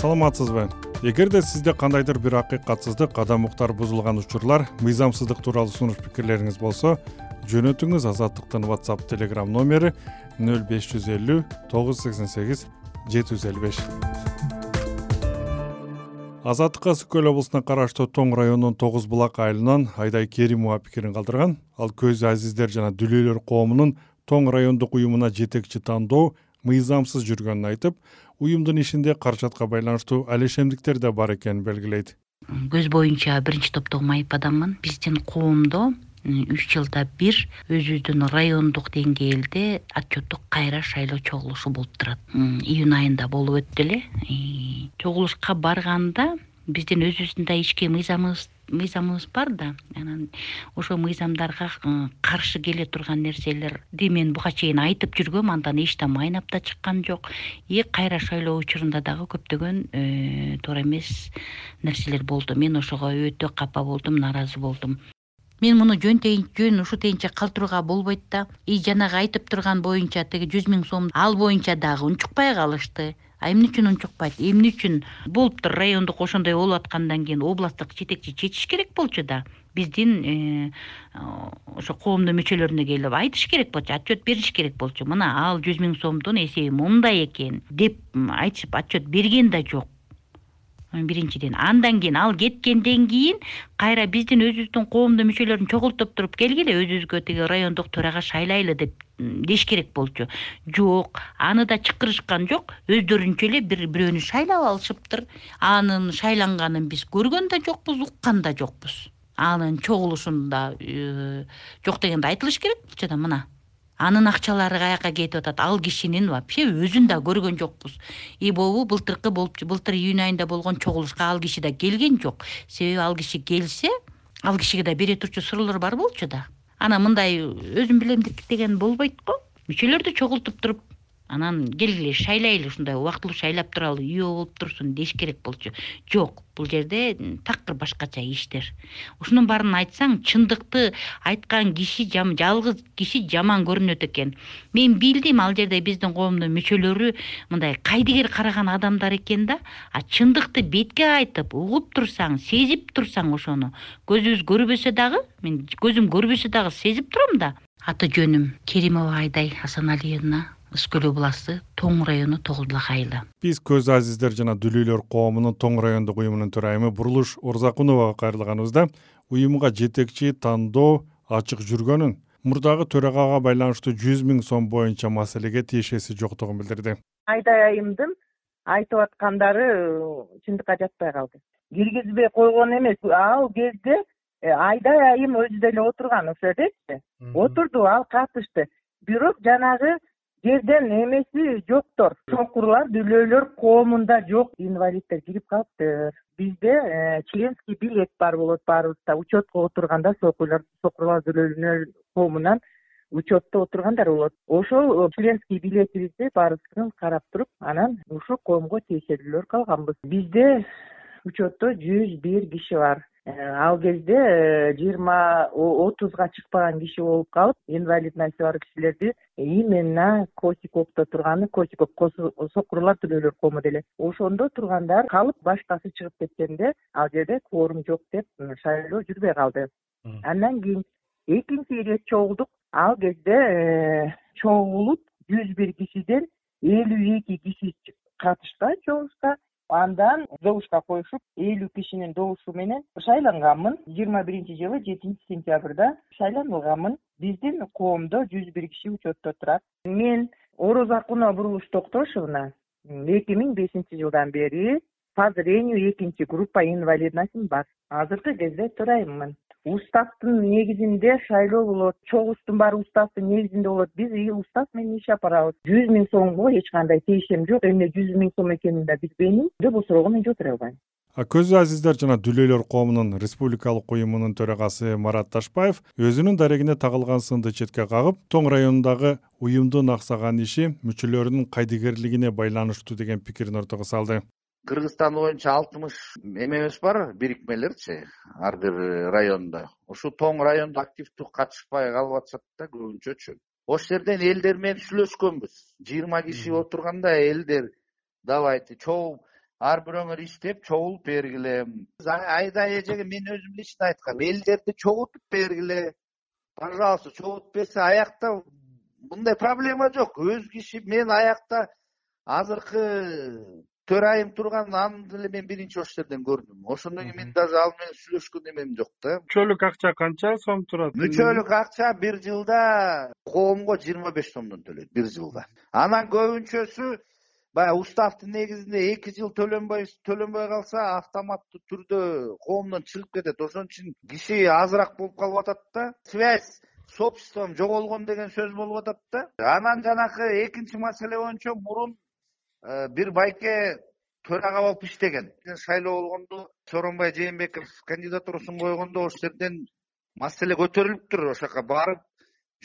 саламатсызбы? Эгерде сизде кандайдыр бир акыйкатсыздык адам бузулган учурлар мыйзамсыздык тууралуу сунуш пикирлериңиз болсо жөнөтүңүз азаттыктын whatsapp telegram номери нөл беш жүз элүү тогуз жүз сексен сегиз жети жүз элүү беш. Азаттыкка ысык облусуна караштуу тоң районунун тогуз булак айылынан айдай керимова пикирин калтырган. Ал көз азиздер жана дүлөйлөр коомунун тоң райондук уюмуна жетекчи тандоо мыйзамсыз жүргөнүн айтып уюмдун ишинде каражатка байланыштуу алешемдиктер да бар экенин белгилейт. Көз боюнча биринчи топтогу майып адаммын. Биздин коомдо үч жылда бир өзүбүздүн райондук деңгээлде отчеттук кайра шайлоо чогулушу болуп турат. Июнь айында болуп өттү эле. Чогулушка барганда биздин өзүбүздүн да ички мыйзамыбыз мыйзамыбыз бар да. Анан ошол мыйзамдарга э, каршы келе турган нерселерди мен буга чейин айтып жүргөм андан эч да майнап да чыккан жок. И кайра шайлоо учурунда дагы көптөгөн э, туура эмес нерселер болду. Мен ошого өтө капа болдум нааразы болдум. Мен муну жөн жөн ушутейинче калтырууга болбойт да. И жанагы айтып турган боюнча тиги жүз миң сом ал боюнча дагы унчукпай калышты а эмне үчүн унчукпайт эмне үчүн? Болуптур райондук ошондой болуп аткандан кийин областтык жетекчи чечиш керек болчу да. Биздин э, ошо коомдун мүчөлөрүнө келип айтыш керек болчу отчет бериш керек болчу. Мына ал жүз миң сомдун эсеби мындай экен деп айтышып отчет берген да жок биринчиден андан кийин ал кеткенден кийин кайра биздин өзүбүздүн коомдун мүчөлөрүн чогултуп туруп келгиле өзүбүзгө тиги райондук төрага шайлайлы деп деш керек болчу. Жок аны да чакырышкан жок өздөрүнчө эле бир бирөөнү шайлап алышыптыр. Анын шайланганын биз көргөн да жокпуз уккан да жокпуз. Анын чогулушунда э, жок дегенде айтылыш керек болчу да мына анын акчалары каяка кетип атат? Ал кишинин вообще өзүн да көргөн жокпуз. И могу былтыркы былтыр июнь айында болгон чогулушка ал киши да келген жок. Себеби ал киши келсе ал кишиге да бере турчу суроолор бар болчу да. Анан мындай өзүм билем деген болбойт го. Мүчөлөрдү чогултуп туруп анан келгиле шайлайлы ушундай убактылуу шайлап туралы болуп турсун деш керек болчу. Жок бул жерде такыр башкача иштер. Ушунун баарын айтсаң чындыкты айткан киши жалгыз киши жаман көрүнөт экен. Мен билдим ал жерде биздин коомдун мүчөлөрү мындай кайдыгер караган адамдар экен да а чындыкты бетке айтып угуп турсаң сезип турсаң ошону. Көзүбүз көрбөсө дагы мен көзүм көрбөсө дагы сезип турам да. Аты жөнүм керимова айдай асаналиевна ысык көл областы тоң району тогуз булак айылы биз көз азиздер жана дүлөйлөр коомунун тоң райондук уюмунун төрайымы бурулуш орзакуновага кайрылганыбызда уюмга жетекчи тандоо ачык жүргөнүн мурдагы төрагага байланыштуу жүз миң сом боюнча маселеге тиешеси жоктугун билдирди. Айдай айымдын айтып аткандары чындыкка жатпай калды. Киргизбей койгон эмес. Ал кезде э, айдай айым өзү деле отурган ошол жертечи отурду ал катышты. Бирок жанагы жерден эмеси жоктор. Чокурлар дүлөйлөр коомунда жок инвалиддер кирип калыптыр. Бизде э, членский билет бар болот баарыбызда. Учетко отурганда сокурлар дүлөйлөр коомунан учетто отургандар болот. Ошол э, членский билетибизди баарыбызын карап туруп анан ушул коомго тиешелүүлөр калганбыз. Бизде учетто жүз бир киши бар ал кезде э, жыйырма отузга чыкпаган киши болуп калып инвалидности бар кишилерди именно косиковдо турганы косиков сокурлар дүлөйлөр коому деле. Ошондо тургандар калып башкасы чыгып кеткенде ал жерде кворум жок деп шайлоо жүрбөй калды. Андан кийин экинчи ирет чогулдук. Ал кезде э, чогулуп жүз бир кишиден элүү эки киши катышкан чогулушка андан добушка коюшуп элүү кишинин добушу менен шайланганмын. Жыйырма биринчи жылы жетинчи сентябрда шайланылганмын биздин коомдо жүз бир киши учетто турат. Мен орозакунова бурулуш токтошовна эки миң бешинчи жылдан бери по зрению экинчи группа инвалидностьм бар. Азыркы кезде төрайыммын уставдын негизинде шайлоо болот чогуу иштин баары уставдын негизинде болот. Биз устав менен иш алып барабыз жүз миң сомго эч кандай тиешем жок. Эмне жүз миң сом экенин да билбеймин бул суроого мен жооп бере албайм. Көз азиздер жана дүлөйлөр коомунун республикалык уюмунун төрагасы марат ташбаев өзүнүн дарегине тагылган сынды четке кагып тоң районундагы уюмдун аксаган иши мүчөлөрүнүн кайдыгерлигине байланыштуу деген пикирин ортого салды кыргызстан боюнча алтымыш эмебиз бар бирикмелерчи ар бир райондо ушул тоң райондо активдүү катышпай калып атышат да көбүнчөчү ошол жерден элдер менен сүйлөшкөнбүз. Жыйырма киши отурганда элдер давайте чогуу ар бирөөңөр иштеп чогулуп бергиле айда эжеге мен өзүм лично айткам элдерди чогултуп бергиле. Пожалуйста чогултуп берсе аякта мындай проблема жок. Өз киши мен аякта азыркы төрайым турган аны деле мен биринчи ошол жерден көрдүм. Ошондон кийин мен даже ал менен сүйлөшкөн эмем жок да. Мүчөлүк акча канча сом турат? Мүчөлүк акча бир жылда коомго жыйырма беш сомдон төлөйт бир жылда. Анан көбүнчөсү баягы уставдын негизинде эки жыл төлөнбөй төлөнбөй калса автоматтуу түрдө коомдон чыгып кетет. Ошон үчүн киши азыраак болуп калып атат да. Связь с обществом жоголгон деген сөз болуп атат да. Анан жанакы экинчи маселе боюнча мурун бир байке төрага болуп иштеген. Шайлоо болгондо сооронбай жээнбеков кандидатурасын койгондо ошол жерден маселе көтөрүлүптүр ошол жака барып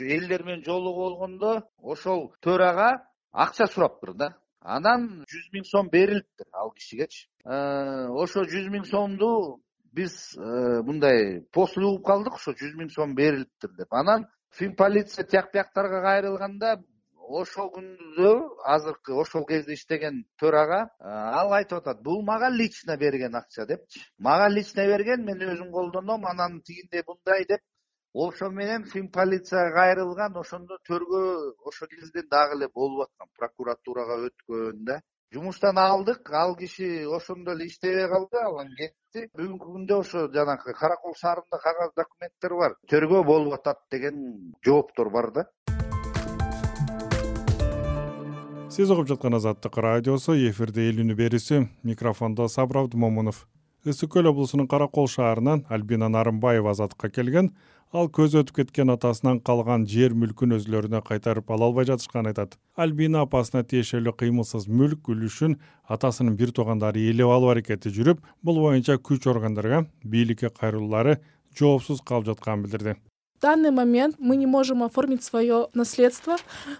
элдер менен жолугуп болгондо ошол төрага акча сураптыр да. Анан жүз миң сом берилиптир ал кишигечи. Э, ошо жүз миң сомду биз э, мындай после угуп калдык ошо жүз миң сом берилиптир деп. Анан фин полиция тияк бияктарга кайрылганда ошол күндө азыркы ошол кезде иштеген төрага ал айтып атат бул мага лично берген акча депчи. Мага лично берген мен өзүм колдоном анан тигиндей мындай деп. Ошо менен фин полицияга кайрылган ошондо төргөө ошол кезден дагы эле болуп аткан прокуратурага өткөн да. Жумуштан алдык ал киши ошондо эле иштебей калды анан кетти. Бүгүнкү күндө ошо жанакы каракол шаарында кагаз документтер бар. Тергөө болуп атат деген жооптор бар да сиз угуп жаткан азаттык радиосу эфирде эл үнү берүүсү микрофондо сабыр абдымомунов ысык көл облусунун каракол шаарынан альбина нарымбаева азаттыкка келген. Ал көзү өтүп кеткен атасынан калган жер мүлкүн өзүлөрүнө кайтарып ала албай жатышканын айтат. Альбина апасына тиешелүү кыймылсыз мүлк үлүшүн атасынын бир туугандары ээлеп алуу аракети жүрүп бул боюнча күч органдарга бийликке кайрылуулары жоопсуз калып жатканын билдирди данный момент мы не можем оформить свое наследство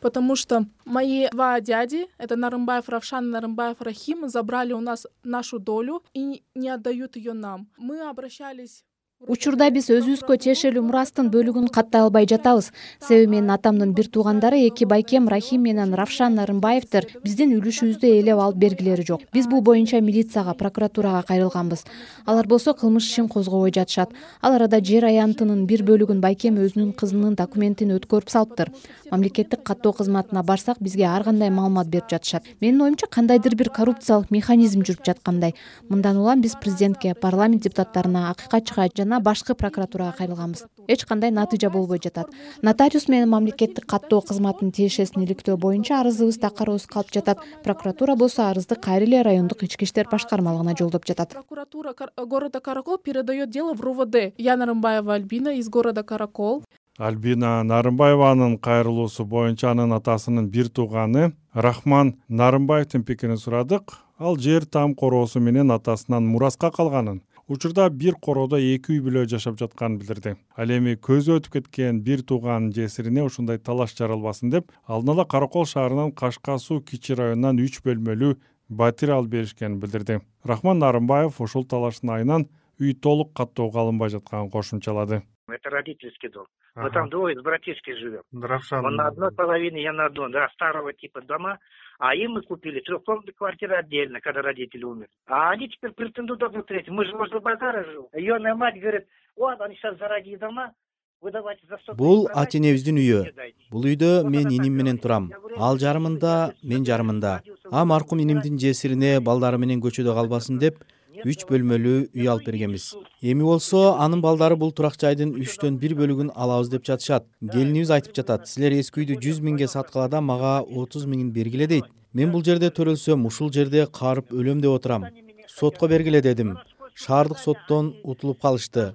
потому что мои два дяди это нарымбаев равшан и нарымбаев рахим забрали у нас нашу долю и не отдают ее нам. Мы обращались учурда биз өзүбүзгө тиешелүү мурастын бөлүгүн каттай албай жатабыз. Себеби менин атамдын бир туугандары эки байкем рахим менен равшан нарымбаевдер биздин үлүшүбүздү ээлеп алып бергилери жок. Биз бул боюнча милицияга прокуратурага кайрылганбыз. Алар болсо кылмыш ишин козгобой жатышат. Ал арада жер аянтынын бир бөлүгүн байкем өзүнүн кызынын документин өткөрүп салыптыр. Мамлекеттик каттоо кызматына барсак бизге ар кандай маалымат берип жатышат. Менин оюмча кандайдыр бир коррупциялык механизм жүрүп жаткандай. Мындан улам биз президентке парламент депутаттарына акыйкат чыгат башкы прокуратурага кайрылганбыз. Эч кандай натыйжа болбой жатат. Нотариус менен мамлекеттик каттоо кызматынын тиешесин иликтөө боюнча арызыбыз такароосуз калып жатат. Прокуратура болсо арызды кайра эле райондук ички иштер башкармалыгына жолдоп жатат. Прокуратура города каракол передает дело в рувд. Я нарымбаева альбина из города каракол. Альбина нарымбаеванын кайрылуусу боюнча анын атасынын бир тууганы рахман нарымбаевдин пикирин сурадык. Ал жер там короосу менен атасынан мураска калганын учурда бир короодо эки үй бүлө жашап жатканын билдирди. Ал эми көзү өтүп кеткен бир тууганын жесирине ушундай талаш жаралбасын деп алдын ала каракол шаарынан кашка суу кичи районунан үч бөлмөлүү батир алып беришкенин билдирди. Рахман нарымбаев ушул талаштын айынан үй толук каттоого алынбай жатканын кошумчалады это родительский дом. Мы там двое с братишкой живем он на одной половине я на другой да старого типа дома. А им мы купили трехкомнатную квартиру отдельно когда родители умерли. А они теперь претендуют на третий. Мы же возле базара живем ионая мать говорит вот они сейчас дорогие дома выдавать за сто бул ата энебиздин үйү бул үйдө мен иним менен турам. Ал жарымында мен жарымында. а маркум инимдин жесирине балдары менен көчөдө калбасын деп үч бөлмөлүү үй алып бергенбиз. Эми болсо анын балдары бул турак жайдын үчтөн бир бөлүгүн алабыз деп жатышат. Келинибиз айтып жатат. Силер эски үйдү жүз миңге саткыла да мага отуз миңин бергиле дейт. Мен бул жерде төрөлсөм ушул жерде каарып өлөм деп отурам. Сотко бергиле дедим. Шаардык соттон утулуп калышты.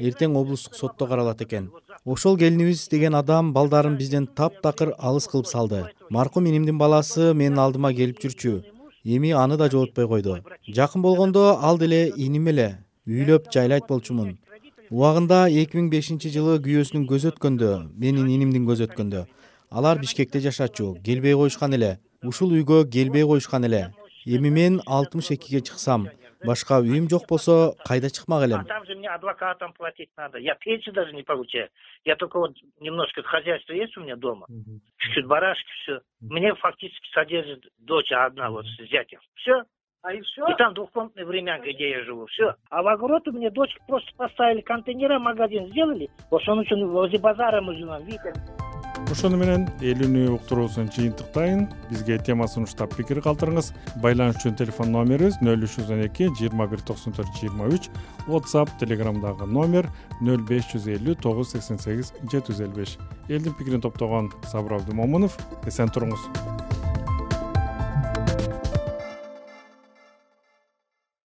Эртең облустук сотто каралат экен. Ошол келинибиз деген адам балдарын бизден таптакыр алыс кылып салды. Маркум инимдин баласы менин алдыма келип жүрчү эми аны да жоготпой койду. Жакын болгондо ал деле иним эле үйлөп жайлайт болчумун. Убагында эки миң бешинчи жылы күйөөсүнүн көзү өткөндө менин инимдин көзү өткөндө. Алар бишкекте жашачу келбей коюшкан эле. Ушул үйгө келбей коюшкан эле. Эми мен алтымыш экиге чыксам башка үйүм жок болсо кайда чыкмак элем? А там же мне адвокатам платить надо. Я пенсию даже не получаю я только вот немножко хозяйство есть у меня дома. Чуть чуть барашки все мне фактически содержит дочь одна вот с зятем. Все и все и там двухкомнатная времянка где я живу. Все а в огород у меня дочки просто поставили контейнера магазин сделали. Ошон үчүн возле базара мы живем видите ошону менен эл үнү уктуруусун жыйынтыктайын. Бизге тема сунуштап пикир калтырыңыз. Байланыш үчүн телефон номерибиз нөл үч жүз он эки жыйырма бир токсон төрт жыйырма үч. Whatsapp телеграмдагы номер нөл беш жүз элүү тогуз сексен сегиз жети жүз элүү беш. Элдин пикирин топтогон сабыр абдымомунов эсен туруңуз